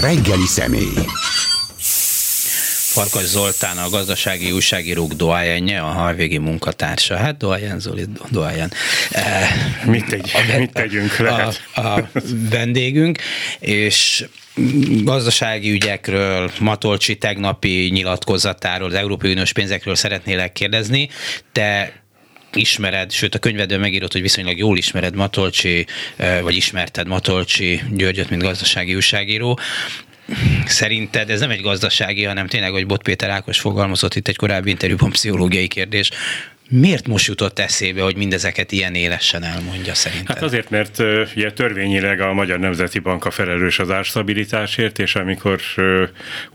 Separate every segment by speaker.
Speaker 1: reggeli személy.
Speaker 2: Farkas Zoltán, a gazdasági újságírók doájenje, a harvégi munkatársa. Hát doájen, Zoli, doájen.
Speaker 3: Mit, tegy, a, mit tegyünk lehet?
Speaker 2: A, a vendégünk, és gazdasági ügyekről, Matolcsi tegnapi nyilatkozatáról, az Európai Uniós pénzekről szeretnélek kérdezni. Te ismered, sőt a könyvedben megírod, hogy viszonylag jól ismered Matolcsi, vagy ismerted Matolcsi Györgyöt, mint gazdasági újságíró. Szerinted ez nem egy gazdasági, hanem tényleg, hogy Bot Péter Ákos fogalmazott itt egy korábbi interjúban pszichológiai kérdés, Miért most jutott eszébe, hogy mindezeket ilyen élesen elmondja szerinted?
Speaker 3: Hát azért, mert ugye törvényileg a Magyar Nemzeti a felelős az árstabilitásért, és amikor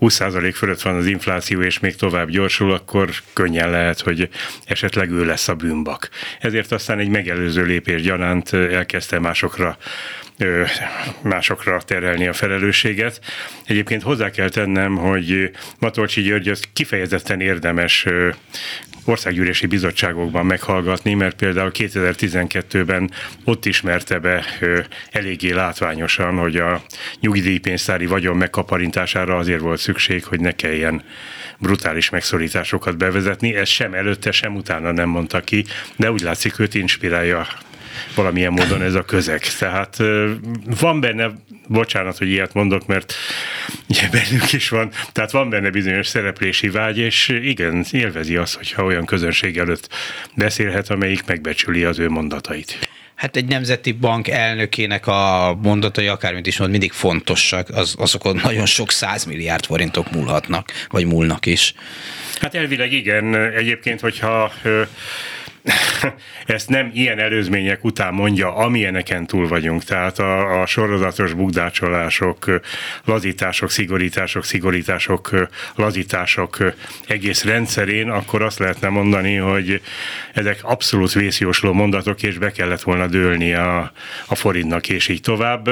Speaker 3: 20% fölött van az infláció, és még tovább gyorsul, akkor könnyen lehet, hogy esetleg ő lesz a bűnbak. Ezért aztán egy megelőző lépés gyanánt elkezdte másokra másokra terelni a felelősséget. Egyébként hozzá kell tennem, hogy Matolcsi György az kifejezetten érdemes országgyűlési bizottságokban meghallgatni, mert például 2012-ben ott ismerte be eléggé látványosan, hogy a nyugdíjpénztári vagyon megkaparintására azért volt szükség, hogy ne kelljen brutális megszorításokat bevezetni. Ez sem előtte, sem utána nem mondta ki, de úgy látszik, őt inspirálja valamilyen módon ez a közeg. Tehát van benne, bocsánat, hogy ilyet mondok, mert ugye bennünk is van, tehát van benne bizonyos szereplési vágy, és igen, élvezi azt, hogyha olyan közönség előtt beszélhet, amelyik megbecsüli az ő mondatait.
Speaker 2: Hát egy nemzeti bank elnökének a mondatai, akármint is mond, mindig fontosak, az, azokon nagyon sok százmilliárd forintok múlhatnak, vagy múlnak is.
Speaker 3: Hát elvileg igen. Egyébként, hogyha ezt nem ilyen előzmények után mondja, amilyeneken túl vagyunk. Tehát a, a sorozatos bugdácsolások, lazítások, szigorítások, szigorítások, lazítások egész rendszerén, akkor azt lehetne mondani, hogy ezek abszolút vészjósló mondatok, és be kellett volna dőlni a, a forintnak, és így tovább.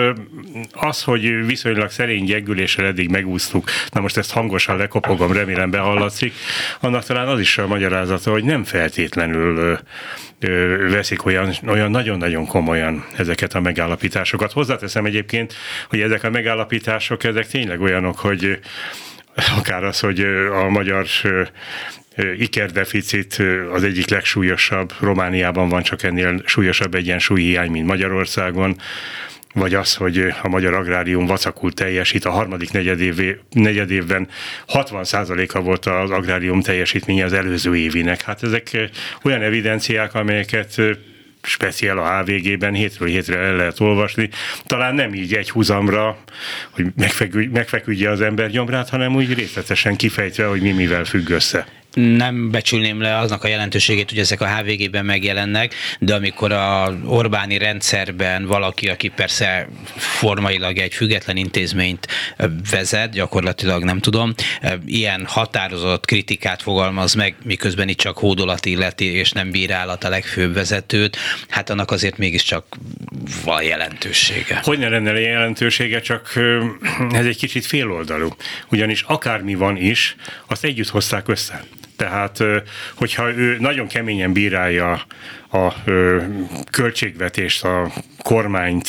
Speaker 3: Az, hogy viszonylag szerény gyengüléssel eddig megúsztuk, na most ezt hangosan lekopogom, remélem behallatszik, annak talán az is a magyarázata, hogy nem feltétlenül veszik olyan, olyan nagyon-nagyon komolyan ezeket a megállapításokat. Hozzáteszem egyébként, hogy ezek a megállapítások, ezek tényleg olyanok, hogy akár az, hogy a magyar ikerdeficit az egyik legsúlyosabb, Romániában van csak ennél súlyosabb egyensúlyhiány, mint Magyarországon, vagy az, hogy a magyar agrárium vacakul teljesít, a harmadik negyedév, negyedévben 60%-a volt az agrárium teljesítménye az előző évinek. Hát ezek olyan evidenciák, amelyeket speciál a HVG-ben hétről hétre el lehet olvasni. Talán nem így egy húzamra, hogy megfeküdje az ember gyomrát, hanem úgy részletesen kifejtve, hogy mi mivel függ össze
Speaker 2: nem becsülném le aznak a jelentőségét, hogy ezek a HVG-ben megjelennek, de amikor a Orbáni rendszerben valaki, aki persze formailag egy független intézményt vezet, gyakorlatilag nem tudom, ilyen határozott kritikát fogalmaz meg, miközben itt csak hódolat illeti, és nem bírálat a legfőbb vezetőt, hát annak azért mégiscsak van jelentősége.
Speaker 3: Hogy ne lenne jelentősége, csak ez egy kicsit féloldalú. Ugyanis akármi van is, azt együtt hozták össze. Tehát, hogyha ő nagyon keményen bírálja a költségvetést, a kormányt,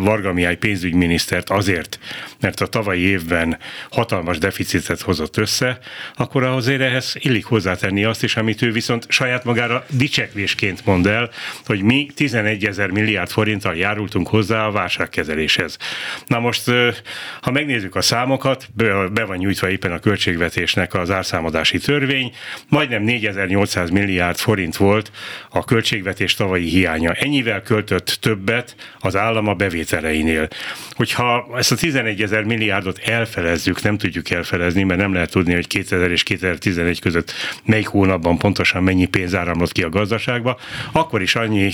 Speaker 3: Varga Mihály pénzügyminisztert azért, mert a tavalyi évben hatalmas deficitet hozott össze, akkor azért ehhez illik hozzátenni azt is, amit ő viszont saját magára dicsekvésként mond el, hogy mi 11 ezer milliárd forinttal járultunk hozzá a válságkezeléshez. Na most, ha megnézzük a számokat, be van nyújtva éppen a költségvetésnek az árszámadási törvény, majdnem 4800 milliárd forint volt a költségvetés tavalyi hiánya. Ennyivel költött többet az állam a bevételeinél. Hogyha ezt a 11 ezer milliárdot elfelezzük, nem tudjuk elfelezni, mert nem lehet tudni, hogy 2000 és 2011 között melyik hónapban pontosan mennyi pénz áramlott ki a gazdaságba, akkor is annyi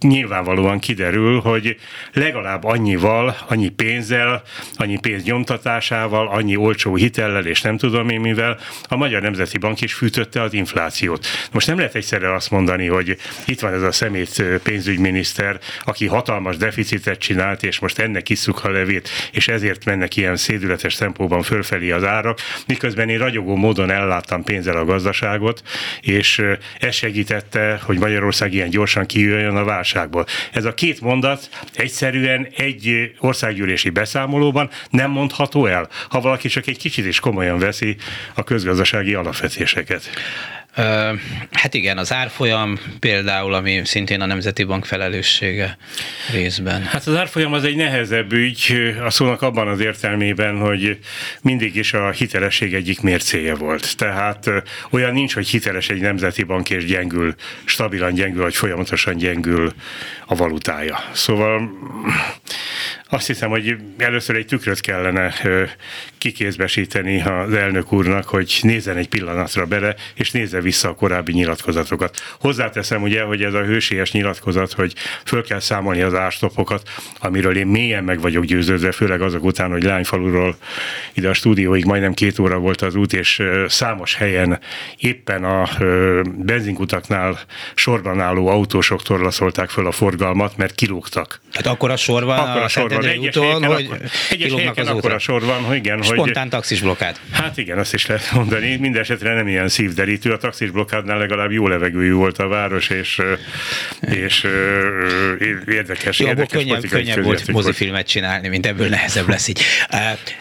Speaker 3: nyilvánvalóan kiderül, hogy legalább annyival, annyi pénzzel, annyi pénz nyomtatásával, annyi olcsó hitellel és nem tudom én mivel a Magyar Nemzeti Bank is fűtötte az inflációt. Most nem lehet egyszerre azt mondani, hogy itt van ez a szemét pénzügyminiszter, aki hatalmas deficitet csinált, és most ennek kiszuk a levét, és ezért mennek ilyen szédületes tempóban fölfelé az árak, miközben én ragyogó módon elláttam pénzzel a gazdaságot, és ez segítette, hogy Magyarország ilyen gyorsan kijöjjön a válságból. Ez a két mondat egyszerűen egy országgyűlési beszámolóban nem mondható el, ha valaki csak egy kicsit is komolyan veszi a közgazdasági alapvetéseket.
Speaker 2: Hát igen, az árfolyam például, ami szintén a Nemzeti Bank felelőssége részben.
Speaker 3: Hát az árfolyam az egy nehezebb ügy, a szónak abban az értelmében, hogy mindig is a hitelesség egyik mércéje volt. Tehát olyan nincs, hogy hiteles egy Nemzeti Bank és gyengül, stabilan gyengül, vagy folyamatosan gyengül a valutája. Szóval azt hiszem, hogy először egy tükröt kellene kikézbesíteni az elnök úrnak, hogy nézzen egy pillanatra bele, és nézze vissza a korábbi nyilatkozatokat. Hozzáteszem ugye, hogy ez a hősies nyilatkozat, hogy föl kell számolni az árstopokat, amiről én mélyen meg vagyok győződve, főleg azok után, hogy Lányfaluról ide a stúdióig majdnem két óra volt az út, és számos helyen éppen a benzinkutaknál sorban álló autósok torlaszolták föl a forgalmat, mert kilógtak.
Speaker 2: Hát akkor a sor van akkor a, a sor Egyes úton, hogy
Speaker 3: egyes helyeken akkor a sor van, hogy igen.
Speaker 2: Spontán hogy, taxis blokkád.
Speaker 3: Hát igen, azt is lehet mondani. Mindenesetre nem ilyen szívderítő. A taxis blokkádnál legalább jó levegőjű volt a város, és, és érdekes,
Speaker 2: jó,
Speaker 3: érdekes
Speaker 2: könnyebb, könnyebb volt mozifilmet csinálni, mint ebből nehezebb lesz így.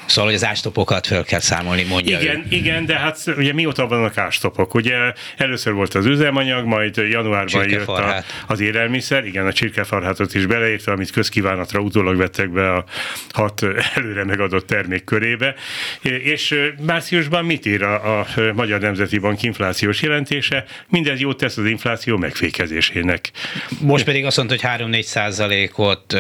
Speaker 2: Szóval, hogy az ástopokat föl kell számolni, mondja
Speaker 3: Igen,
Speaker 2: ő.
Speaker 3: igen, de hát ugye mióta vannak ástopok? Ugye először volt az üzemanyag, majd januárban jött a, az élelmiszer, igen, a csirkefarhátot is beleértve, amit közkívánatra utólag vettek be a hat előre megadott termék körébe. És márciusban mit ír a, a Magyar Nemzeti Bank inflációs jelentése? Mindez jót tesz az infláció megfékezésének.
Speaker 2: Most pedig azt mondta, hogy 3-4 százalékot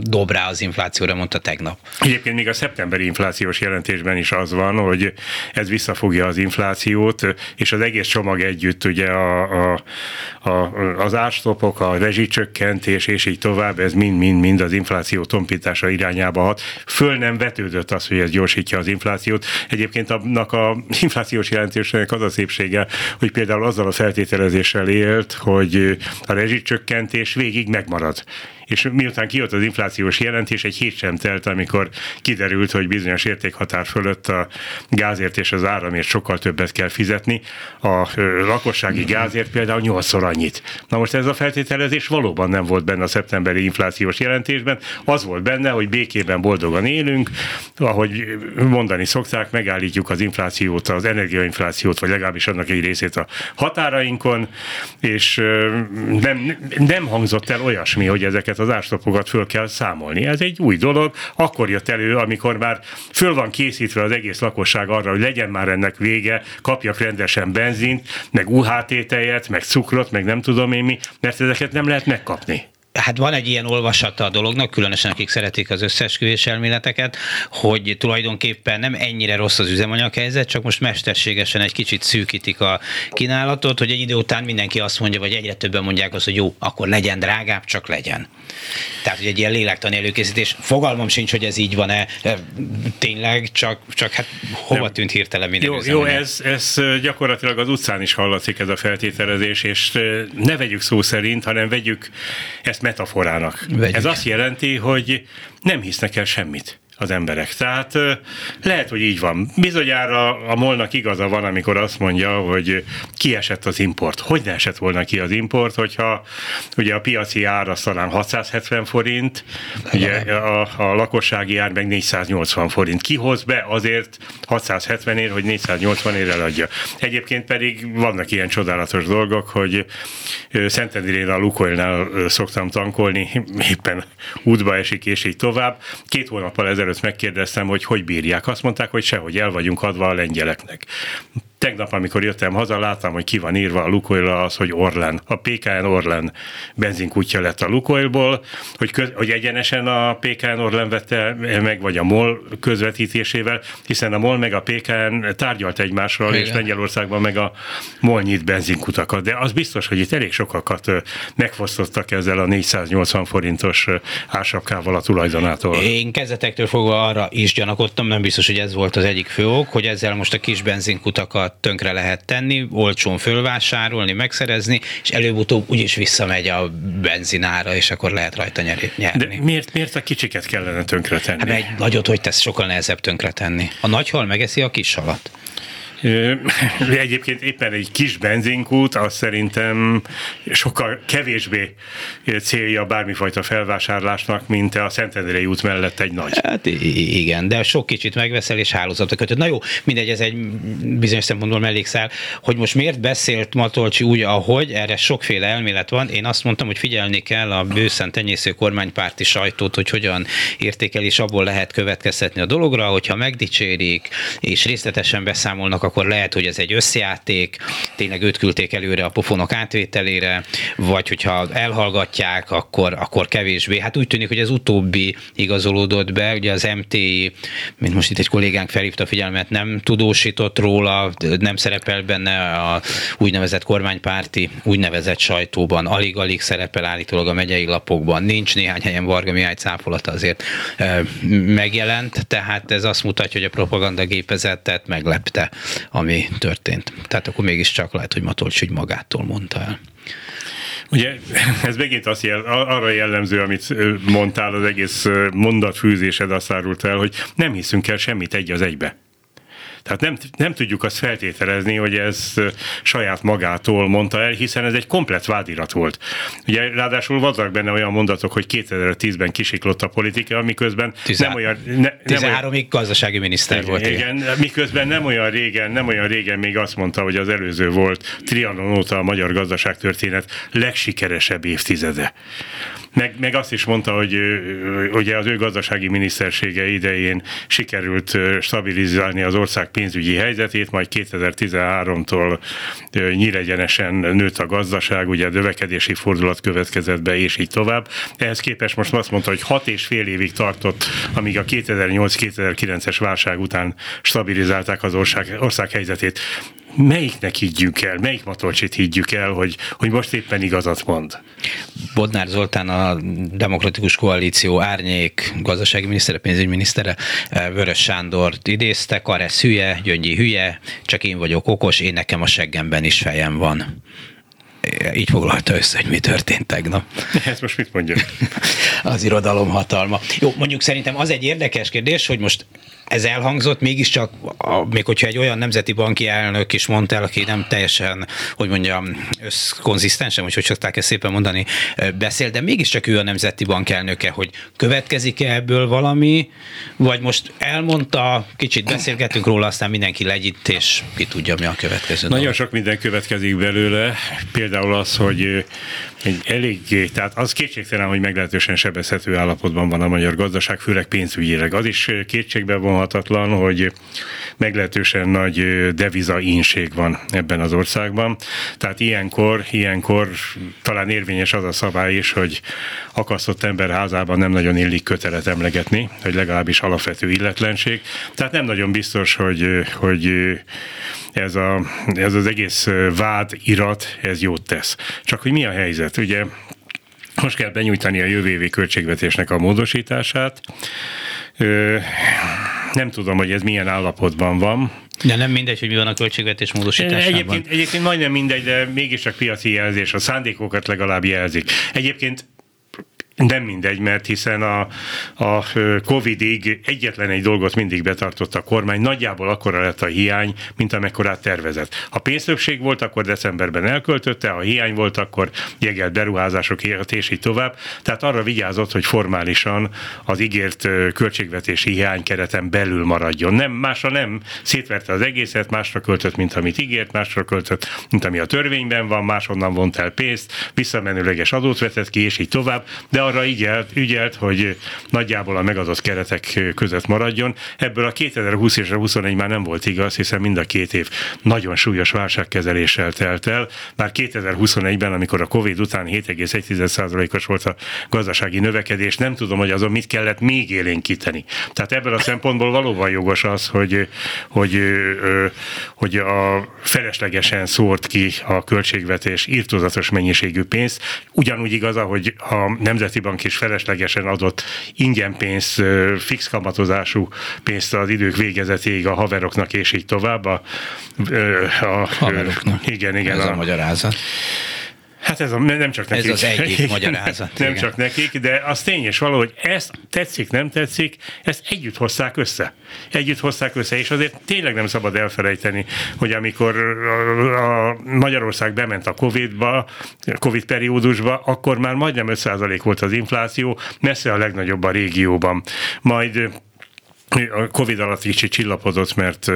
Speaker 2: dob rá az inflációra, mondta tegnap.
Speaker 3: Egyébként még a szeptemberi inflációs jelentésben is az van, hogy ez visszafogja az inflációt, és az egész csomag együtt ugye a, a, a, az árstopok, a rezsicsökkentés és így tovább, ez mind-mind-mind az infláció tompítása irányába hat. Föl nem vetődött az, hogy ez gyorsítja az inflációt. Egyébként annak a inflációs jelentésnek az a szépsége, hogy például azzal a feltételezéssel élt, hogy a rezsicsökkentés végig megmarad és miután kijött az inflációs jelentés, egy hét sem telt, amikor kiderült, hogy bizonyos értékhatár fölött a gázért és az áramért sokkal többet kell fizetni, a lakossági gázért például nyolcszor annyit. Na most ez a feltételezés valóban nem volt benne a szeptemberi inflációs jelentésben, az volt benne, hogy békében boldogan élünk, ahogy mondani szokták, megállítjuk az inflációt, az energiainflációt, vagy legalábbis annak egy részét a határainkon, és nem, nem hangzott el olyasmi, hogy ezeket ezeket az árstopokat föl kell számolni. Ez egy új dolog, akkor jött elő, amikor már föl van készítve az egész lakosság arra, hogy legyen már ennek vége, kapjak rendesen benzint, meg UHT tejet, meg cukrot, meg nem tudom én mi, mert ezeket nem lehet megkapni
Speaker 2: hát van egy ilyen olvasata a dolognak, különösen akik szeretik az összesküvés elméleteket, hogy tulajdonképpen nem ennyire rossz az üzemanyaghelyzet, csak most mesterségesen egy kicsit szűkítik a kínálatot, hogy egy idő után mindenki azt mondja, vagy egyre többen mondják azt, hogy jó, akkor legyen drágább, csak legyen. Tehát, hogy egy ilyen lélektani előkészítés. Fogalmam sincs, hogy ez így van-e tényleg, csak, csak hát hova tűnt hirtelen minden
Speaker 3: Jó, jó ez, ez gyakorlatilag az utcán is hallatszik ez a feltételezés, és ne vegyük szó szerint, hanem vegyük ezt metaforának. Vegyük. Ez azt jelenti, hogy nem hisznek el semmit az emberek. Tehát lehet, hogy így van. Bizonyára a molnak igaza van, amikor azt mondja, hogy kiesett az import. Hogy ne esett volna ki az import, hogyha ugye a piaci ár az talán 670 forint, ugye a, a lakossági ár meg 480 forint. Ki hoz be azért 670 ér, hogy 480 ér eladja. Egyébként pedig vannak ilyen csodálatos dolgok, hogy Szentendrén a Lukoilnál szoktam tankolni, éppen útba esik, és így tovább. Két hónappal ezelőtt ezelőtt megkérdeztem, hogy hogy bírják. Azt mondták, hogy sehogy el vagyunk adva a lengyeleknek. Tegnap, amikor jöttem haza, láttam, hogy ki van írva a Lukoilra az, hogy Orlen. A PKN Orlen benzinkutya lett a Lukoilból, hogy, köz, hogy egyenesen a PKN Orlen vette meg, vagy a MOL közvetítésével, hiszen a MOL meg a PKN tárgyalt egymással, Igen. és Lengyelországban meg a MOL nyit benzinkutakat. De az biztos, hogy itt elég sokakat megfosztottak ezzel a 480 forintos ársapkával a tulajdonától.
Speaker 2: Én kezdetektől fogva arra is gyanakodtam, nem biztos, hogy ez volt az egyik fő ok, hogy ezzel most a kis benzinkutakat gyorsan tönkre lehet tenni, olcsón fölvásárolni, megszerezni, és előbb-utóbb úgyis visszamegy a benzinára, és akkor lehet rajta nyerni.
Speaker 3: De miért, miért a kicsiket kellene tönkretenni?
Speaker 2: Hát egy nagyot, hogy tesz, sokkal nehezebb tönkretenni. A nagy hal megeszi a kis halat.
Speaker 3: Egyébként éppen egy kis benzinkút, az szerintem sokkal kevésbé célja bármifajta felvásárlásnak, mint a Szentendrei út mellett egy nagy.
Speaker 2: Hát igen, de sok kicsit megveszel és hálózatok kötött. Na jó, mindegy, ez egy bizonyos szempontból mellékszál, hogy most miért beszélt Matolcsi úgy, ahogy, erre sokféle elmélet van. Én azt mondtam, hogy figyelni kell a bőszen tenyésző kormánypárti sajtót, hogy hogyan értékel, és abból lehet következtetni a dologra, hogyha megdicsérik, és részletesen beszámolnak akkor lehet, hogy ez egy összjáték, tényleg őt küldték előre a pofonok átvételére, vagy hogyha elhallgatják, akkor, akkor kevésbé. Hát úgy tűnik, hogy ez utóbbi igazolódott be, ugye az MTI, mint most itt egy kollégánk felhívta a figyelmet, nem tudósított róla, nem szerepel benne a úgynevezett kormánypárti úgynevezett sajtóban, alig-alig szerepel állítólag a megyei lapokban, nincs néhány helyen Varga Mihály cáfolata azért megjelent, tehát ez azt mutatja, hogy a propagandagépezetet meglepte ami történt. Tehát akkor mégiscsak lehet, hogy Matolcs úgy magától mondta el.
Speaker 3: Ugye ez megint azt jel, arra jellemző, amit mondtál, az egész mondatfűzésed azt árult el, hogy nem hiszünk el semmit egy az egybe. Tehát nem, nem tudjuk azt feltételezni, hogy ez saját magától mondta el, hiszen ez egy komplet vádirat volt. Ugye ráadásul vannak benne olyan mondatok, hogy 2010-ben kisiklott a politika, miközben
Speaker 2: Tizen, nem olyan... Ne, 13 ig gazdasági miniszter
Speaker 3: igen,
Speaker 2: volt.
Speaker 3: Igen, igen, miközben nem olyan régen, nem olyan régen még azt mondta, hogy az előző volt Trianon óta a magyar gazdaságtörténet legsikeresebb évtizede. Meg, meg azt is mondta, hogy ugye az ő gazdasági minisztersége idején sikerült stabilizálni az ország pénzügyi helyzetét, majd 2013-tól nyíregyenesen nőtt a gazdaság, ugye a növekedési fordulat következett be, és így tovább. Ehhez képest most azt mondta, hogy hat és fél évig tartott, amíg a 2008-2009-es válság után stabilizálták az ország, ország helyzetét melyiknek higgyük el, melyik Matolcsit higgyük el, hogy, hogy most éppen igazat mond?
Speaker 2: Bodnár Zoltán a Demokratikus Koalíció árnyék gazdasági minisztere, pénzügyminisztere eh, Vörös Sándor idézte, Karesz hülye, Gyöngyi hülye, csak én vagyok okos, én nekem a seggemben is fejem van így foglalta össze, hogy mi történt tegnap.
Speaker 3: Ezt most mit mondjuk?
Speaker 2: az irodalom hatalma. Jó, mondjuk szerintem az egy érdekes kérdés, hogy most ez elhangzott, mégiscsak, a, még hogyha egy olyan nemzeti banki elnök is mondta el, aki nem teljesen, hogy mondjam, összkonzisztensen, vagy hogy szokták ezt szépen mondani, beszél, de mégiscsak ő a nemzeti bank elnöke, hogy következik-e ebből valami, vagy most elmondta, kicsit beszélgetünk róla, aztán mindenki legyint, és ki tudja, mi a következő.
Speaker 3: Nagyon dolog. sok minden következik belőle, például az, hogy egy eléggé, tehát az kétségtelen, hogy meglehetősen sebezhető állapotban van a magyar gazdaság, főleg pénzügyileg. Az is kétségbe vonhatatlan, hogy meglehetősen nagy deviza ínség van ebben az országban. Tehát ilyenkor, ilyenkor talán érvényes az a szabály is, hogy akasztott ember házában nem nagyon illik kötelet emlegetni, hogy legalábbis alapvető illetlenség. Tehát nem nagyon biztos, hogy, hogy ez, a, ez az egész vád irat, ez jót tesz. Csak hogy mi a helyzet? Ugye most kell benyújtani a jövő évi költségvetésnek a módosítását. Nem tudom, hogy ez milyen állapotban van.
Speaker 2: De nem mindegy, hogy mi van a költségvetés módosításában.
Speaker 3: Egyébként, egyébként majdnem mindegy, de mégiscsak piaci jelzés, a szándékokat legalább jelzik. Egyébként nem mindegy, mert hiszen a, a Covid-ig egyetlen egy dolgot mindig betartott a kormány, nagyjából akkora lett a hiány, mint amekkorát tervezett. Ha pénztöbbség volt, akkor decemberben elköltötte, ha hiány volt, akkor jegelt beruházások élet, és így tovább. Tehát arra vigyázott, hogy formálisan az ígért költségvetési hiány kereten belül maradjon. Nem, másra nem szétverte az egészet, másra költött, mint amit ígért, másra költött, mint ami a törvényben van, máshonnan vont el pénzt, visszamenőleges adót vetett ki, és így tovább. De arra ügyelt, ügyelt, hogy nagyjából a megadott keretek között maradjon. Ebből a 2020 és a 21 már nem volt igaz, hiszen mind a két év nagyon súlyos válságkezeléssel telt el. Már 2021-ben, amikor a Covid után 7,1%-os volt a gazdasági növekedés, nem tudom, hogy azon mit kellett még élénkíteni. Tehát ebből a szempontból valóban jogos az, hogy, hogy, hogy a feleslegesen szórt ki a költségvetés írtózatos mennyiségű pénzt. Ugyanúgy igaz, hogy a Nemzeti Nemzeti Bank is feleslegesen adott ingyen pénzt, fix kamatozású pénzt az idők végezetéig a haveroknak, és így tovább. A,
Speaker 2: a, haveroknak.
Speaker 3: Igen, igen.
Speaker 2: Ez a, a magyarázat.
Speaker 3: Hát ez a, nem csak nekik.
Speaker 2: Ez az egyik magyarázat.
Speaker 3: nem igen. csak nekik, de az tény és való, hogy ezt tetszik, nem tetszik, ezt együtt hozták össze. Együtt hozták össze, és azért tényleg nem szabad elfelejteni, hogy amikor a Magyarország bement a Covid-ba, Covid periódusba, akkor már majdnem 5% volt az infláció, messze a legnagyobb a régióban. Majd a Covid alatt kicsit csillapodott, mert,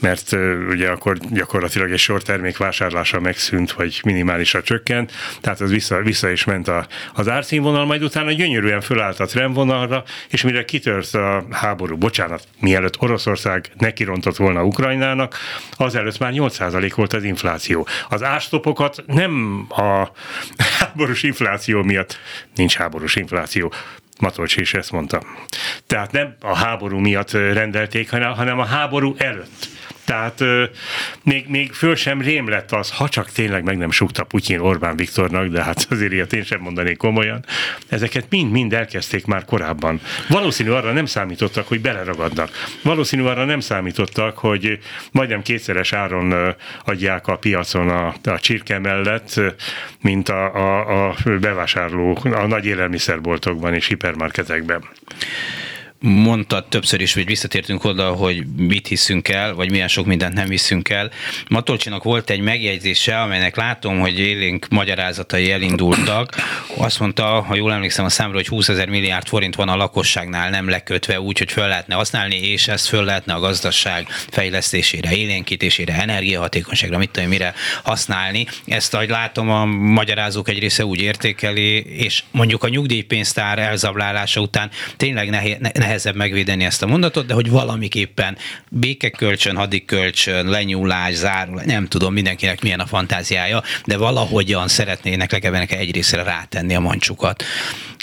Speaker 3: mert ugye akkor gyakorlatilag egy sor termék vásárlása megszűnt, vagy minimálisra csökkent, tehát az vissza, vissza is ment a, az árszínvonal, majd utána gyönyörűen fölállt a trendvonalra, és mire kitört a háború, bocsánat, mielőtt Oroszország nekirontott volna Ukrajnának, azelőtt már 8% volt az infláció. Az árstopokat nem a háborús infláció miatt, nincs háborús infláció, Matolcsi is ezt mondta. Tehát nem a háború miatt rendelték, hanem a háború előtt. Tehát euh, még, még föl sem rém lett az, ha csak tényleg meg nem sukta Putyin Orbán Viktornak, de hát azért ilyet én sem mondanék komolyan. Ezeket mind-mind elkezdték már korábban. Valószínű arra nem számítottak, hogy beleragadnak. Valószínű arra nem számítottak, hogy majdnem kétszeres áron adják a piacon a, a csirke mellett, mint a, a, a bevásárló a nagy élelmiszerboltokban és hipermarketekben
Speaker 2: mondtad többször is, hogy visszatértünk oda, hogy mit hiszünk el, vagy milyen sok mindent nem hiszünk el. Matolcsinak volt egy megjegyzése, amelynek látom, hogy élénk magyarázatai elindultak. Azt mondta, ha jól emlékszem a számra, hogy 20 ezer milliárd forint van a lakosságnál nem lekötve, úgy, hogy föl lehetne használni, és ezt föl lehetne a gazdaság fejlesztésére, élénkítésére, energiahatékonyságra, mit tudom, mire használni. Ezt, ahogy látom, a magyarázók egy része úgy értékeli, és mondjuk a nyugdíjpénztár elzablálása után tényleg nehéz, nehezebb megvédeni ezt a mondatot, de hogy valamiképpen békekölcsön, hadikölcsön, lenyúlás, zárul, nem tudom mindenkinek milyen a fantáziája, de valahogyan szeretnének legalább egy részre rátenni a mancsukat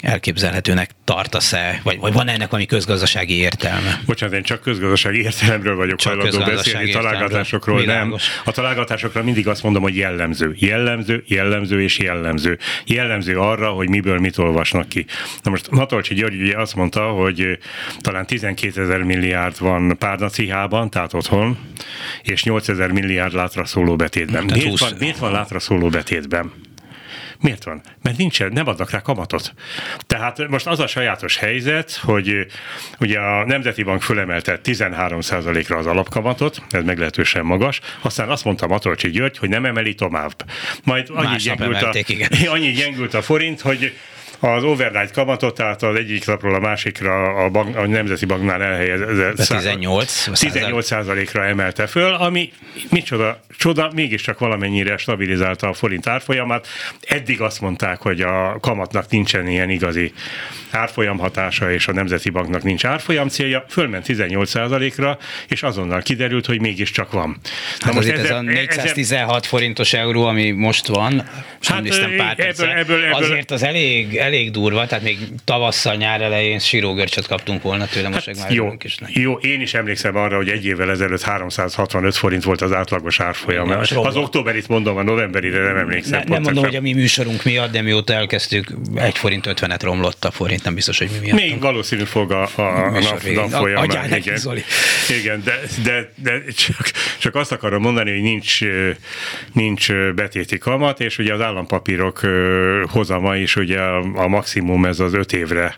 Speaker 2: elképzelhetőnek tartasz-e, vagy, vagy van ennek valami közgazdasági értelme?
Speaker 3: Bocsánat, én csak közgazdasági értelemről vagyok hajlandó beszélni, találgatásokról nem. A találgatásokra mindig azt mondom, hogy jellemző. Jellemző, jellemző és jellemző. Jellemző arra, hogy miből mit olvasnak ki. Na most Matolcsi György ugye azt mondta, hogy talán 12 ezer milliárd van Párnacihában, tehát otthon, és 8 ezer milliárd látra szóló betétben. Miért van, miért van látra szóló betétben? Miért van? Mert nincsen, nem adnak rá kamatot. Tehát most az a sajátos helyzet, hogy ugye a Nemzeti Bank fölemelte 13%-ra az alapkamatot, ez meglehetősen magas, aztán azt mondta Matolcsi György, hogy nem emeli tovább. Majd annyi gyengült, a, annyi gyengült a forint, hogy az overnight kamatot, tehát az egyik napról a másikra a, bank, a Nemzeti Banknál elhelyezett
Speaker 2: 18,
Speaker 3: 18 százalékra emelte föl, ami micsoda csoda, mégiscsak valamennyire stabilizálta a forint árfolyamát. Eddig azt mondták, hogy a kamatnak nincsen ilyen igazi árfolyam hatása, és a Nemzeti Banknak nincs árfolyam célja, fölment 18 százalékra, és azonnal kiderült, hogy mégiscsak van.
Speaker 2: Na hát most ez, ez a 416 ezen... forintos euró, ami most van, most hát, nem pár ebből, ebből, ebből, azért az elég, elég durva, tehát még tavasszal, nyár elején sírógörcsöt kaptunk volna tőle, most hát már
Speaker 3: jó, is nem. jó, én is emlékszem arra, hogy egy évvel ezelőtt 365 forint volt az átlagos árfolyam. Az októberit mondom, a novemberire nem emlékszem.
Speaker 2: Ne, nem mondom, hogy a mi műsorunk miatt, de mióta elkezdtük, egy forint 50-et romlott a forint, nem biztos, hogy mi miatt.
Speaker 3: Még valószínű fog a, a, a nap, nap folyamán. Igen, Zoli. igen, de, de, de csak, csak azt akarom mondani, hogy nincs, nincs betéti kamat, és ugye az állampapírok hozama is ugye a maximum ez az öt évre,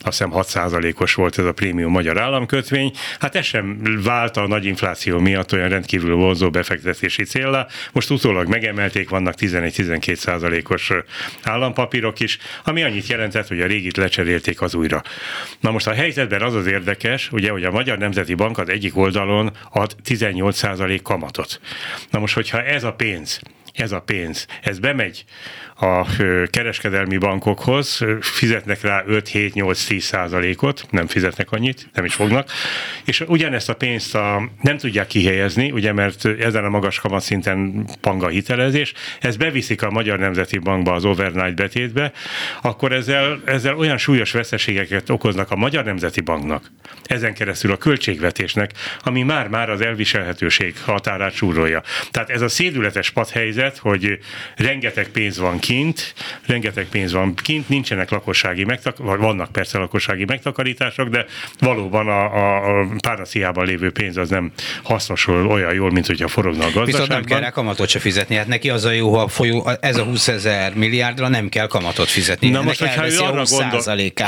Speaker 3: azt hiszem 6%-os volt ez a prémium magyar államkötvény. Hát ez sem vált a nagy infláció miatt olyan rendkívül vonzó befektetési célra. Most utólag megemelték, vannak 11-12%-os állampapírok is, ami annyit jelentett, hogy a régit lecserélték az újra. Na most a helyzetben az az érdekes, ugye, hogy a Magyar Nemzeti Bank az egyik oldalon ad 18% kamatot. Na most, hogyha ez a pénz ez a pénz, ez bemegy a kereskedelmi bankokhoz, fizetnek rá 5-7-8-10 százalékot, nem fizetnek annyit, nem is fognak, és ugyanezt a pénzt a, nem tudják kihelyezni, ugye, mert ezen a magas kamatszinten panga hitelezés, ez beviszik a Magyar Nemzeti Bankba az overnight betétbe, akkor ezzel, ezzel olyan súlyos veszteségeket okoznak a Magyar Nemzeti Banknak, ezen keresztül a költségvetésnek, ami már-már az elviselhetőség határát súrolja. Tehát ez a szédületes padhelyzet, helyzet, hogy rengeteg pénz van kint, rengeteg pénz van kint, nincsenek lakossági megtakarítások, vannak persze lakossági megtakarítások, de valóban a, a, a párnaciában lévő pénz az nem hasznosul olyan jól, mint hogyha forogna a gazdaságban. Viszont
Speaker 2: nem kell rá kamatot se fizetni. Hát neki az a jó, ha folyó, ez a 20 ezer milliárdra nem kell kamatot fizetni.
Speaker 3: Na most, hogyha ő arra, gondol,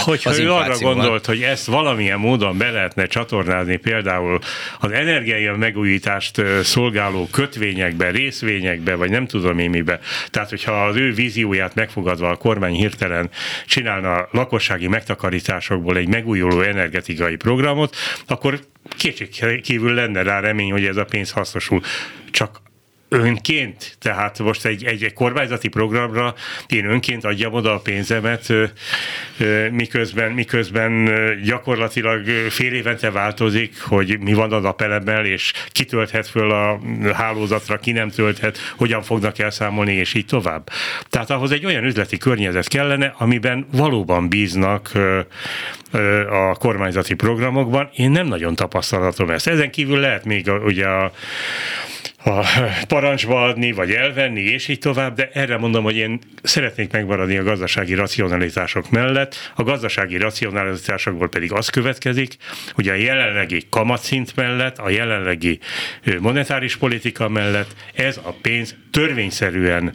Speaker 3: hogyha ő arra gondolt, hogy ezt valamilyen módon be lehetne csatornázni például az energiai megújítást szolgáló kötvényekbe, részvényekbe, vagy nem tudom én mibe. Tehát, hogyha az ő vízióját megfogadva a kormány hirtelen csinálna lakossági megtakarításokból egy megújuló energetikai programot, akkor kétség kívül lenne rá remény, hogy ez a pénz hasznosul. Csak önként, tehát most egy, egy, egy kormányzati programra én önként adjam oda a pénzemet, miközben, miközben gyakorlatilag fél évente változik, hogy mi van a napelemmel, és ki tölthet föl a hálózatra, ki nem tölthet, hogyan fognak elszámolni, és így tovább. Tehát ahhoz egy olyan üzleti környezet kellene, amiben valóban bíznak a kormányzati programokban. Én nem nagyon tapasztalatom ezt. Ezen kívül lehet még ugye a a parancsba adni, vagy elvenni, és így tovább, de erre mondom, hogy én szeretnék megmaradni a gazdasági racionalitások mellett. A gazdasági racionalitásokból pedig az következik, hogy a jelenlegi kamatszint mellett, a jelenlegi monetáris politika mellett ez a pénz törvényszerűen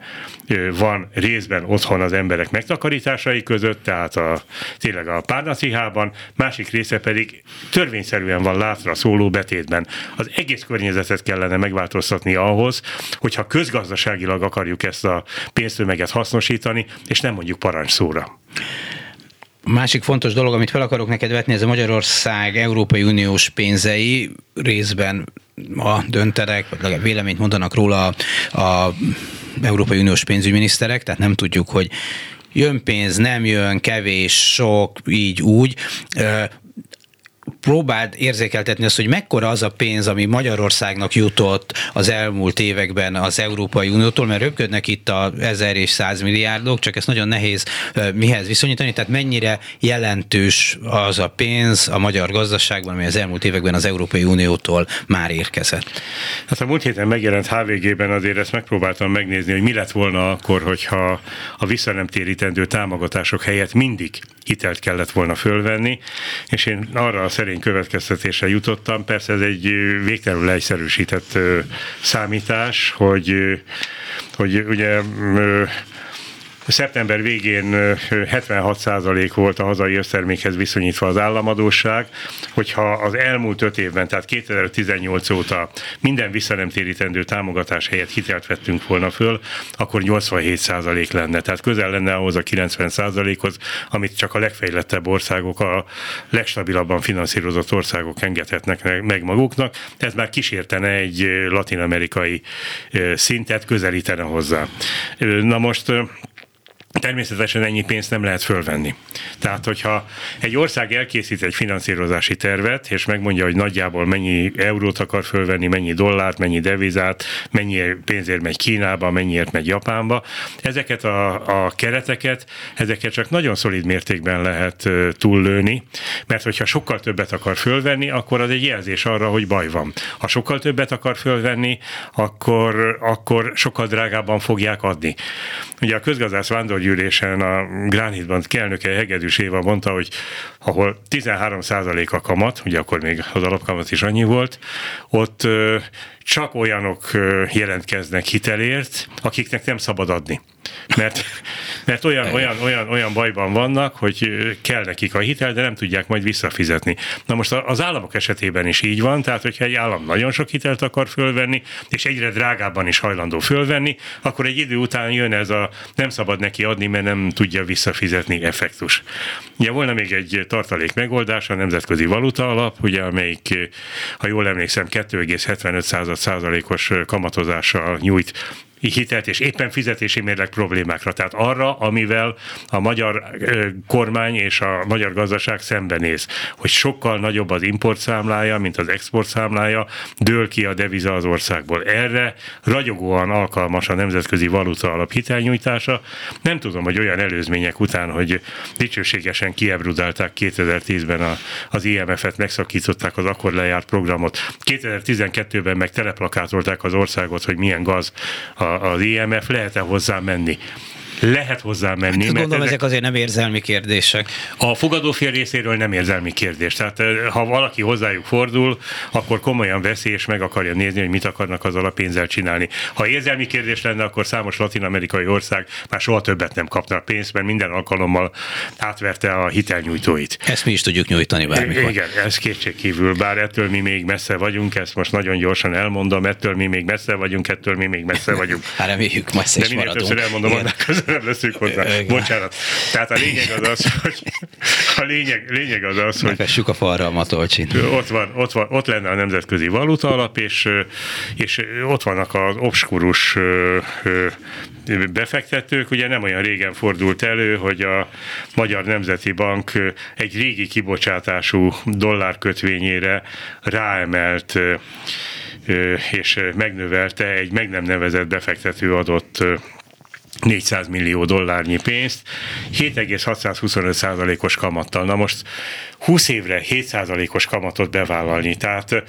Speaker 3: van részben otthon az emberek megtakarításai között, tehát a, tényleg a párnacihában, másik része pedig törvényszerűen van látra szóló betétben. Az egész környezetet kellene megváltoztatni ahhoz, hogyha közgazdaságilag akarjuk ezt a pénztömeget hasznosítani, és nem mondjuk parancsszóra.
Speaker 2: Másik fontos dolog, amit fel akarok neked vetni, ez a Magyarország Európai Uniós pénzei részben a dönterek, vagy véleményt mondanak róla a, a Európai Uniós pénzügyminiszterek, tehát nem tudjuk, hogy jön pénz, nem jön, kevés, sok, így, úgy próbáld érzékeltetni azt, hogy mekkora az a pénz, ami Magyarországnak jutott az elmúlt években az Európai Uniótól, mert röpködnek itt a 1000 és 100 milliárdok, csak ezt nagyon nehéz mihez viszonyítani, tehát mennyire jelentős az a pénz a magyar gazdaságban, ami az elmúlt években az Európai Uniótól már érkezett.
Speaker 3: Hát a múlt héten megjelent HVG-ben azért ezt megpróbáltam megnézni, hogy mi lett volna akkor, hogyha a visszanemtérítendő támogatások helyett mindig hitelt kellett volna fölvenni, és én arra a szerény következtetése jutottam. Persze ez egy végtelenül leegyszerűsített számítás, hogy, hogy ugye Szeptember végén 76% volt a hazai össztermékhez viszonyítva az államadóság, hogyha az elmúlt öt évben, tehát 2018 óta minden visszanemtérítendő támogatás helyett hitelt vettünk volna föl, akkor 87% lenne. Tehát közel lenne ahhoz a 90%-hoz, amit csak a legfejlettebb országok, a legstabilabban finanszírozott országok engedhetnek meg maguknak. Ez már kísértene egy latin-amerikai szintet, közelítene hozzá. Na most Természetesen ennyi pénzt nem lehet fölvenni. Tehát, hogyha egy ország elkészít egy finanszírozási tervet, és megmondja, hogy nagyjából mennyi eurót akar fölvenni, mennyi dollárt, mennyi devizát, mennyi pénzért megy Kínába, mennyiért megy Japánba, ezeket a, a kereteket, ezeket csak nagyon szolid mértékben lehet túllőni, mert hogyha sokkal többet akar fölvenni, akkor az egy jelzés arra, hogy baj van. Ha sokkal többet akar fölvenni, akkor, akkor sokkal drágábban fogják adni. Ugye a közgazdász vándor gyűlésen a Gránhídban kelnöke Hegedűs Éva mondta, hogy ahol 13 a kamat, ugye akkor még az alapkamat is annyi volt, ott csak olyanok jelentkeznek hitelért, akiknek nem szabad adni. Mert, mert olyan, olyan, olyan, olyan bajban vannak, hogy kell nekik a hitel, de nem tudják majd visszafizetni. Na most az államok esetében is így van, tehát hogyha egy állam nagyon sok hitelt akar fölvenni, és egyre drágábban is hajlandó fölvenni, akkor egy idő után jön ez a nem szabad neki adni, mert nem tudja visszafizetni effektus. Ugye volna még egy tartalék megoldás, a Nemzetközi Valuta Alap, ugye, amelyik, ha jól emlékszem, 2,75 százalékos kamatozással nyújt hitelt, és éppen fizetési mérleg problémákra. Tehát arra, amivel a magyar kormány és a magyar gazdaság szembenéz, hogy sokkal nagyobb az importszámlája, mint az exportszámlája, dől ki a deviza az országból. Erre ragyogóan alkalmas a nemzetközi valuta alap hitelnyújtása. Nem tudom, hogy olyan előzmények után, hogy dicsőségesen kiebrudálták 2010-ben a, az IMF-et, megszakították az akkor lejárt programot. 2012-ben meg teleplakátolták az országot, hogy milyen gaz a az IMF, lehet-e hozzá menni lehet hozzá menni. Hát,
Speaker 2: gondolom, ezek, ezek azért nem érzelmi kérdések.
Speaker 3: A fogadófél részéről nem érzelmi kérdés. Tehát ha valaki hozzájuk fordul, akkor komolyan veszi és meg akarja nézni, hogy mit akarnak az alapénzzel csinálni. Ha érzelmi kérdés lenne, akkor számos latin-amerikai ország már soha többet nem kapna pénzt, mert minden alkalommal átverte a hitelnyújtóit.
Speaker 2: Ezt mi is tudjuk nyújtani bármikor.
Speaker 3: Igen, ez kétségkívül, bár ettől mi még messze vagyunk, ezt most nagyon gyorsan elmondom, ettől mi még messze vagyunk, ettől mi még messze vagyunk.
Speaker 2: Hát reméljük, messze
Speaker 3: De minél többször elmondom, annál közelebb leszünk hozzá. Igen. Bocsánat. Tehát a lényeg az az, hogy a lényeg, lényeg az az, hogy...
Speaker 2: Fessük a falra a matolcsit.
Speaker 3: Ott, van, ott, van, ott lenne a Nemzetközi Valuta Alap, és, és ott vannak az obskurus befektetők. Ugye nem olyan régen fordult elő, hogy a Magyar Nemzeti Bank egy régi kibocsátású dollárkötvényére ráemelt és megnövelte egy meg nem nevezett befektető adott 400 millió dollárnyi pénzt, 7,625 százalékos kamattal. Na most 20 évre 7 százalékos kamatot bevállalni, tehát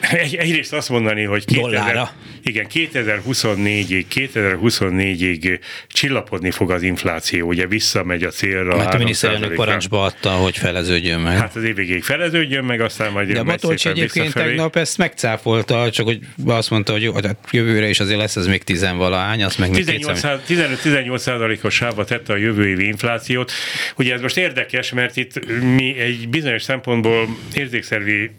Speaker 3: egy, egyrészt azt mondani, hogy 2000, igen, 2024-ig, 2024-ig csillapodni fog az infláció, ugye visszamegy a célra.
Speaker 2: Mert a miniszterelnök parancsba adta, hogy feleződjön meg.
Speaker 3: Hát az évvégéig feleződjön meg, aztán majd
Speaker 2: De a Matolcsi egyébként visszafelé. tegnap ezt megcáfolta, csak hogy azt mondta, hogy jó, tehát jövőre is azért lesz ez még tizenvalahány, azt meg
Speaker 3: 15-18 százalékos sávba tette a jövő évi inflációt. Ugye ez most érdekes, mert itt mi egy bizonyos szempontból érzékszervi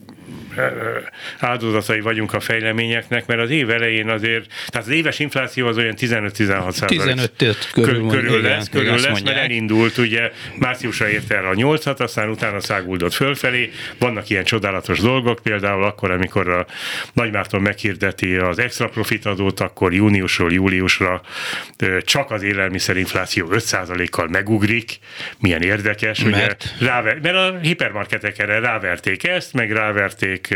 Speaker 3: áldozatai vagyunk a fejleményeknek, mert az év elején azért, tehát az éves infláció az olyan 15-16
Speaker 2: százalék. 15 körül,
Speaker 3: körül lesz, igen, körül lesz mert elindult, ugye márciusra érte el a 8-at, aztán utána száguldott fölfelé. Vannak ilyen csodálatos dolgok, például akkor, amikor a Nagymárton meghirdeti az extra profit adót, akkor júniusról júliusra csak az élelmiszerinfláció 5%-kal megugrik. Milyen érdekes, mert? ugye? Ráver, mert a hipermarketek erre ráverték ezt, meg ráverték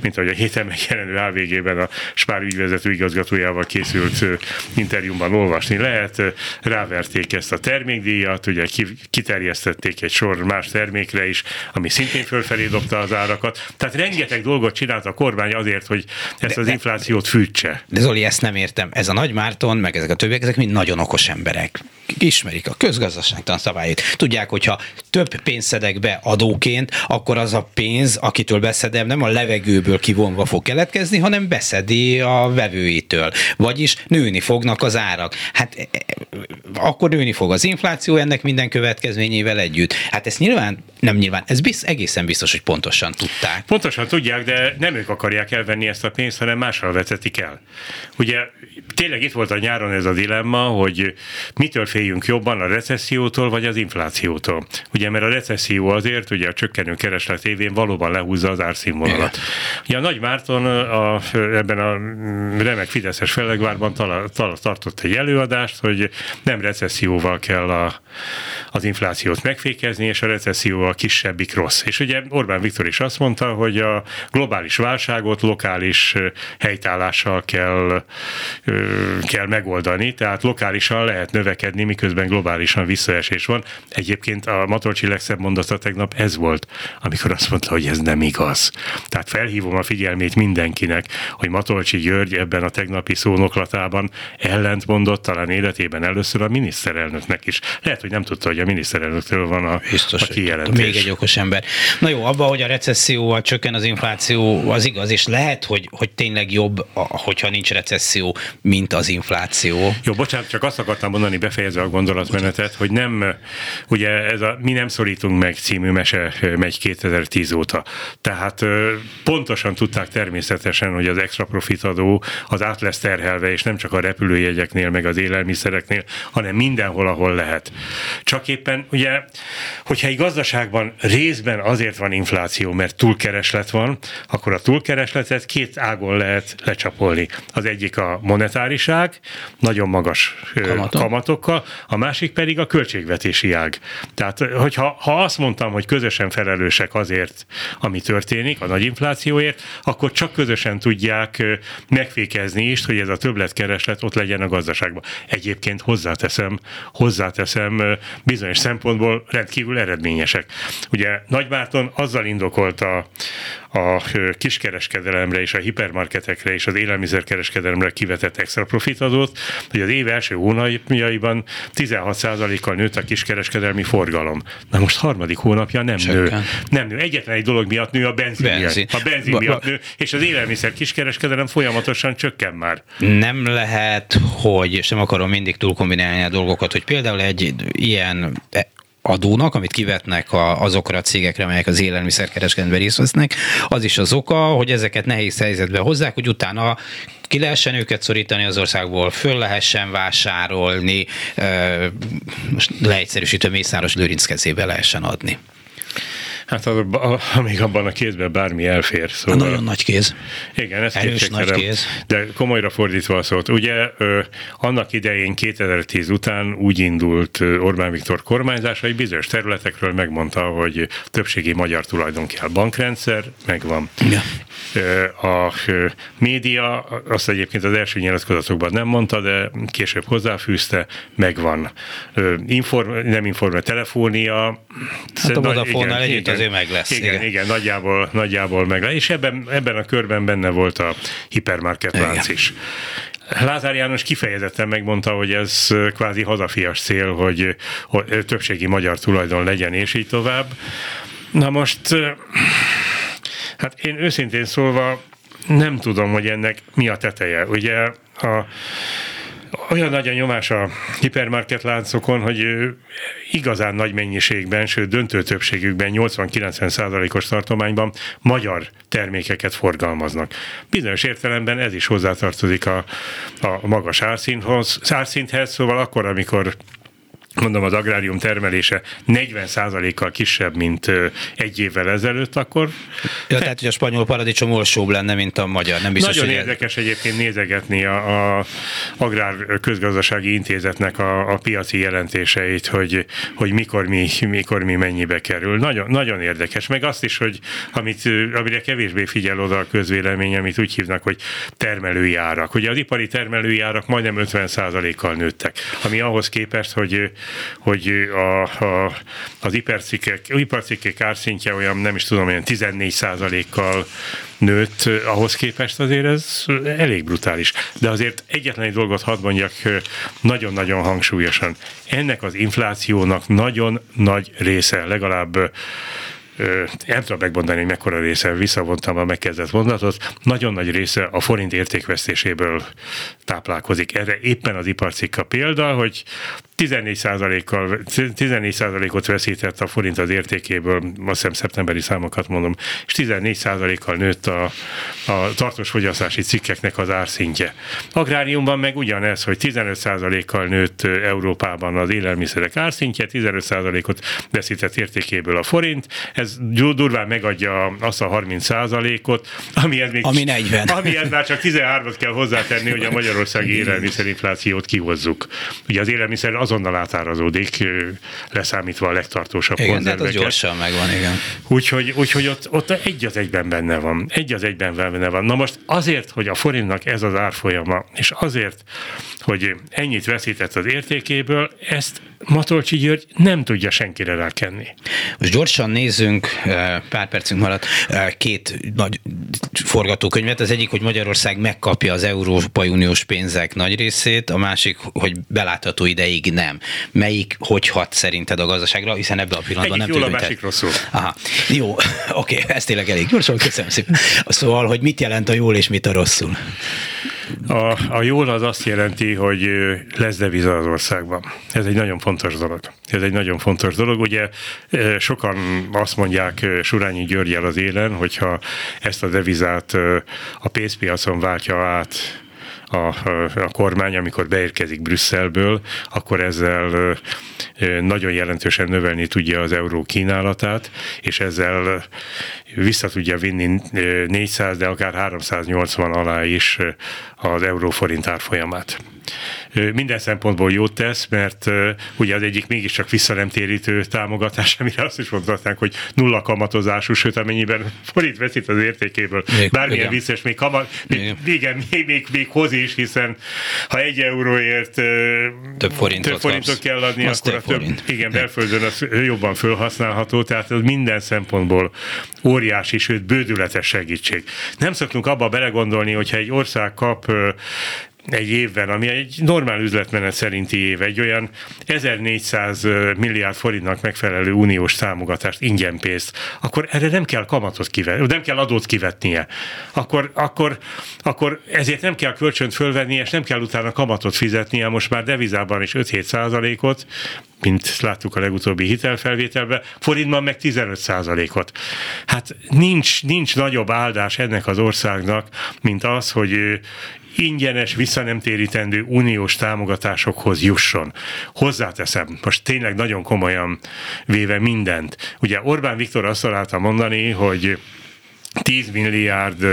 Speaker 3: mint ahogy a héten megjelenő AVG-ben a Spár ügyvezető igazgatójával készült interjúban olvasni lehet. Ráverték ezt a termékdíjat, ugye kiterjesztették egy sor más termékre is, ami szintén fölfelé dobta az árakat. Tehát rengeteg dolgot csinált a kormány azért, hogy ezt de, az inflációt fűtse.
Speaker 2: De Zoli, ezt nem értem. Ez a Nagy Márton, meg ezek a többiek, ezek mind nagyon okos emberek. Ismerik a közgazdaságtan szabályait. Tudják, hogyha több pénzt szedek be adóként, akkor az a pénz, akitől beszedem, nem a levegőből kivonva fog keletkezni, hanem beszedi a vevőitől. Vagyis nőni fognak az árak. Hát e, e, akkor nőni fog az infláció ennek minden következményével együtt. Hát ez nyilván, nem nyilván, ez biz, egészen biztos, hogy pontosan tudták.
Speaker 3: Pontosan tudják, de nem ők akarják elvenni ezt a pénzt, hanem mással vetetik el. Ugye tényleg itt volt a nyáron ez a dilemma, hogy mitől féljünk jobban, a recessziótól vagy az inflációtól. Ugye, mert a recesszió azért, ugye a csökkenő kereslet évén valóban lehúzza az árszínvonalat. Ugye a Nagy Márton a, ebben a remek Fideszes fellegvárban tala, tala, tartott egy előadást, hogy nem recesszióval kell a, az inflációt megfékezni, és a recesszió a kisebbik rossz. És ugye Orbán Viktor is azt mondta, hogy a globális válságot lokális helytállással kell, kell megoldani, tehát lokálisan lehet növekedni, miközben globálisan visszaesés van. Egyébként a Matolcsi legszebb mondata tegnap ez volt, amikor azt mondta, hogy ez nem igaz. Tehát felhívom a figyelmét mindenkinek, hogy Matolcsi György ebben a tegnapi szónoklatában ellentmondott talán életében először a miniszterelnöknek is. Lehet, hogy nem tudta, hogy a miniszterelnöktől van a, Biztos, a kijelentés.
Speaker 2: Még egy okos ember. Na jó, abban, hogy a recesszióval csökken az infláció, az igaz, és lehet, hogy, hogy tényleg jobb, hogyha nincs recesszió, mint az infláció.
Speaker 3: Jó, bocsánat, csak azt akartam mondani, befejezve a gondolatmenetet, hogy nem, ugye ez a nem szorítunk meg című mese megy 2010 óta. Tehát pontosan tudták természetesen, hogy az extra profit adó az át lesz terhelve, és nem csak a repülőjegyeknél, meg az élelmiszereknél, hanem mindenhol, ahol lehet. Csak éppen ugye, hogyha egy gazdaságban részben azért van infláció, mert túlkereslet van, akkor a túlkeresletet két ágon lehet lecsapolni. Az egyik a monetáriság, nagyon magas Kamatok. kamatokkal, a másik pedig a költségvetési ág. Tehát, hogyha ha azt mondtam, hogy közösen felelősek azért, ami történik, a nagy inflációért, akkor csak közösen tudják megfékezni is, hogy ez a többletkereslet ott legyen a gazdaságban. Egyébként hozzáteszem, hozzáteszem, bizonyos szempontból rendkívül eredményesek. Ugye Nagymárton azzal indokolta a kiskereskedelemre és a hipermarketekre és az élelmiszerkereskedelemre kivetett extra profitadót, hogy az év első hónapjaiban 16%-kal nőtt a kiskereskedelmi forgalom. Na most harmadik hónapja nem Csökken. nő. Nem nő. Egyetlen egy dolog miatt nő a benzin, benzin. miatt. A benzin ba, miatt nő, és az élelmiszer kiskereskedelem folyamatosan csökken már.
Speaker 2: Nem lehet, hogy, és nem akarom mindig túl kombinálni a dolgokat, hogy például egy ilyen adónak, amit kivetnek a, azokra a cégekre, amelyek az élelmiszerkereskedelemben részt vesznek, az is az oka, hogy ezeket nehéz helyzetbe hozzák, hogy utána ki lehessen őket szorítani az országból, föl lehessen vásárolni, most leegyszerűsítő Mészáros Lőrinc kezébe lehessen adni.
Speaker 3: Hát az, amíg abban a kézben bármi elfér.
Speaker 2: Szóval... Nagyon nagy kéz.
Speaker 3: Igen, ez Erős nagy kéz. De komolyra fordítva a szót. Ugye annak idején 2010 után úgy indult Orbán Viktor kormányzása, hogy bizonyos területekről megmondta, hogy többségi magyar tulajdon kell. Bankrendszer megvan. Ja. A média, azt egyébként az első nyilatkozatokban nem mondta, de később hozzáfűzte, megvan. Inform, nem informál, telefónia.
Speaker 2: Hát a Vodafone-nál együtt azért meg lesz.
Speaker 3: Igen, igen, igen nagyjából, nagyjából meg lesz. És ebben, ebben a körben benne volt a hipermarket lánc is. Lázár János kifejezetten megmondta, hogy ez kvázi hazafias cél, hogy, hogy többségi magyar tulajdon legyen, és így tovább. Na most, hát én őszintén szólva nem tudom, hogy ennek mi a teteje. Ugye a olyan nagy a nyomás a hipermarket láncokon, hogy igazán nagy mennyiségben, sőt döntő többségükben, 80-90 százalékos tartományban magyar termékeket forgalmaznak. Bizonyos értelemben ez is hozzátartozik a, a magas árszinthez, szóval akkor, amikor mondom, az agrárium termelése 40%-kal kisebb, mint egy évvel ezelőtt, akkor...
Speaker 2: Ja, tehát, hogy a spanyol paradicsom olcsóbb lenne, mint a magyar. Nem biztos,
Speaker 3: Nagyon érdekes ez... egyébként nézegetni a, a Agrár Közgazdasági Intézetnek a, a piaci jelentéseit, hogy, hogy mikor, mi, mikor mi mennyibe kerül. Nagyon, nagyon érdekes. Meg azt is, hogy amit, amire kevésbé figyel oda a közvélemény, amit úgy hívnak, hogy termelői árak. Ugye az ipari termelői árak majdnem 50%-kal nőttek, ami ahhoz képest, hogy hogy a, a, az ipercikkek, ipercikkek árszintje olyan, nem is tudom, olyan 14 kal nőtt, ahhoz képest azért ez elég brutális. De azért egyetlen egy dolgot hadd mondjak nagyon-nagyon hangsúlyosan. Ennek az inflációnak nagyon nagy része, legalább nem tudom megmondani, hogy mekkora része, visszavontam a megkezdett mondatot, nagyon nagy része a forint értékvesztéséből táplálkozik. Erre éppen az iparcikka példa, hogy 14%-kal, 14%-ot veszített a forint az értékéből, azt hiszem szeptemberi számokat mondom, és 14%-kal nőtt a, a tartós fogyasztási cikkeknek az árszintje. Agráriumban meg ugyanez, hogy 15%-kal nőtt Európában az élelmiszerek árszintje, 15%-ot veszített értékéből a forint, ez durván megadja azt a 30%-ot, amihez még
Speaker 2: ami 40.
Speaker 3: Amihez már csak 13-ot kell hozzátenni, hogy a magyarországi élelmiszerinflációt kihozzuk. Ugye az élelmiszer azonnal átárazódik, leszámítva a legtartósabb
Speaker 2: igen, konzerveket. Igen, gyorsan megvan, igen.
Speaker 3: Úgyhogy, úgyhogy ott, ott egy az egyben benne van. Egy az egyben benne van. Na most azért, hogy a forintnak ez az árfolyama, és azért, hogy ennyit veszített az értékéből, ezt Matolcsi György nem tudja senkire rákenni.
Speaker 2: Most gyorsan nézzünk, pár percünk maradt, két nagy forgatókönyvet. Az egyik, hogy Magyarország megkapja az Európai Uniós pénzek nagy részét, a másik, hogy belátható ideig nem. Melyik hogy hat szerinted a gazdaságra, hiszen ebben a pillanatban
Speaker 3: egyik
Speaker 2: nem
Speaker 3: jól, a másik rosszul.
Speaker 2: Aha. Jó, oké, okay, ez tényleg elég gyorsan, köszönöm szépen. Szóval, hogy mit jelent a jól és mit a rosszul?
Speaker 3: A, a jól az azt jelenti, hogy lesz deviza az országban. Ez egy nagyon fontos dolog. Ez egy nagyon fontos dolog. Ugye sokan azt mondják Surányi Györgyel az élen, hogyha ezt a devizát a pénzpiacon váltja át a, a kormány, amikor beérkezik Brüsszelből, akkor ezzel nagyon jelentősen növelni tudja az euró kínálatát, és ezzel vissza tudja vinni 400, de akár 380 alá is az euróforint árfolyamát. Minden szempontból jót tesz, mert ugye az egyik mégiscsak visszanemtérítő támogatás, amire azt is mondhatnánk, hogy nulla kamatozású, sőt amennyiben forint veszít az értékéből, még, bármilyen igen. és még, kamat, még, igen, még, még, még hoz is, hiszen ha egy euróért
Speaker 2: több forintot,
Speaker 3: több forintot kell adni, akkor a több, forint. igen, belföldön az jobban felhasználható, tehát ez minden szempontból óriási, sőt bődületes segítség. Nem szoktunk abba belegondolni, hogyha egy ország kap egy évben, ami egy normál üzletmenet szerinti év, egy olyan 1400 milliárd forintnak megfelelő uniós támogatást, ingyen pénzt, akkor erre nem kell kamatot kivetni, nem kell adót kivetnie. Akkor, akkor, akkor ezért nem kell kölcsönt fölvenni, és nem kell utána kamatot fizetnie, most már devizában is 5-7 százalékot, mint láttuk a legutóbbi hitelfelvételben, forintban meg 15 százalékot. Hát nincs, nincs nagyobb áldás ennek az országnak, mint az, hogy ingyenes, visszanemtérítendő uniós támogatásokhoz jusson. Hozzáteszem, most tényleg nagyon komolyan véve mindent. Ugye Orbán Viktor azt találta mondani, hogy 10 milliárd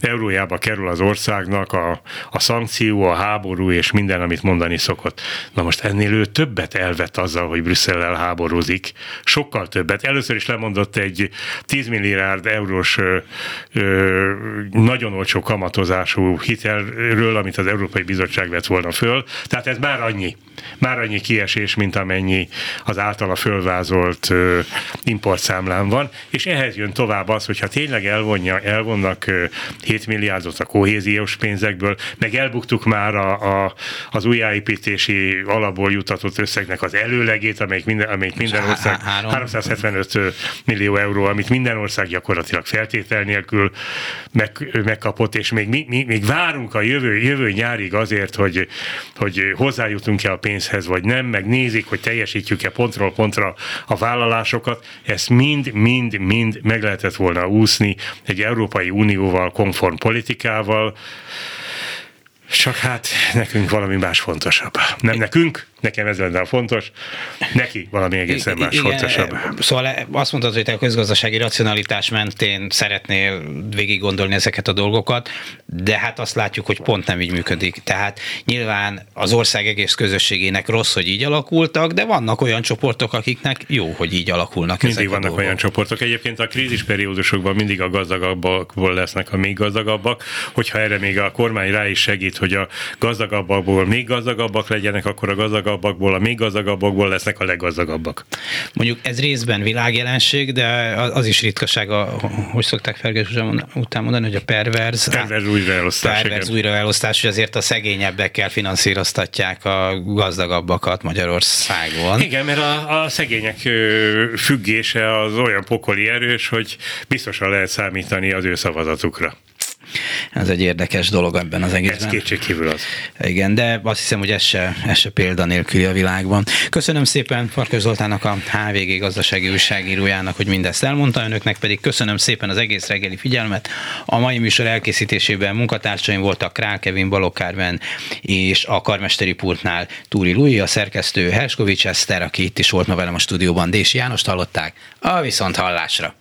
Speaker 3: eurójába kerül az országnak a, a szankció, a háború és minden, amit mondani szokott. Na most ennél ő többet elvett azzal, hogy Brüsszellel háborúzik, sokkal többet. Először is lemondott egy 10 milliárd eurós ö, nagyon olcsó kamatozású hitelről, amit az Európai Bizottság vett volna föl. Tehát ez már annyi. Már annyi kiesés, mint amennyi az általa fölvázolt ö, importszámlán van, és ehhez jön tovább az, hogyha tényleg elvonja, elvonnak 7 milliárdot a kohéziós pénzekből, meg elbuktuk már a, a, az újjáépítési alapból jutatott összegnek az előlegét, amelyik minden, amelyik minden ország 375 millió euró, amit minden ország gyakorlatilag feltétel nélkül meg, megkapott, és még, még, még várunk a jövő, jövő nyárig azért, hogy, hogy hozzájutunk-e a pénzhez, vagy nem, meg nézik, hogy teljesítjük-e pontról pontra a vállalásokat, ezt mind, mind, mind meg lehetett volna úszni egy Európai Unióval konform politikával, csak hát nekünk valami más fontosabb. Nem nekünk, nekem ez lenne a fontos, neki valami egészen más fontosabb.
Speaker 2: Szóval azt mondtad, hogy te a közgazdasági racionalitás mentén szeretnél végig gondolni ezeket a dolgokat, de hát azt látjuk, hogy pont nem így működik. Tehát nyilván az ország egész közösségének rossz, hogy így alakultak, de vannak olyan csoportok, akiknek jó, hogy így alakulnak
Speaker 3: Mindig ezek vannak a dolgok. olyan csoportok. Egyébként a krízis periódusokban mindig a gazdagabbakból lesznek a még gazdagabbak, hogyha erre még a kormány rá is segít, hogy a gazdagabbakból még gazdagabbak legyenek, akkor a gazdagabbak gazdagabbakból, a még gazdagabbakból lesznek a leggazdagabbak.
Speaker 2: Mondjuk ez részben világjelenség, de az is ritkaság, a, hogy szokták Ferges után mondani, hogy a perverz,
Speaker 3: perverz újraelosztás.
Speaker 2: Perverz újraelosztás, hogy azért a szegényebbekkel finanszíroztatják a gazdagabbakat Magyarországon.
Speaker 3: Igen, mert a, a szegények függése az olyan pokoli erős, hogy biztosan lehet számítani az ő szavazatukra.
Speaker 2: Ez egy érdekes dolog ebben az egészben.
Speaker 3: Ez kétségkívül az.
Speaker 2: Igen, de azt hiszem, hogy ez se, ez se példa nélküli a világban. Köszönöm szépen Farkas Zoltának, a HVG gazdasági újságírójának, hogy mindezt elmondta, önöknek pedig köszönöm szépen az egész reggeli figyelmet. A mai műsor elkészítésében munkatársaim voltak Král Kevin Balokárven és a karmesteri pultnál Túri Lui, a szerkesztő Herskovics Eszter, aki itt is volt ma velem a stúdióban, Dési Jánost hallották. A viszont hallásra!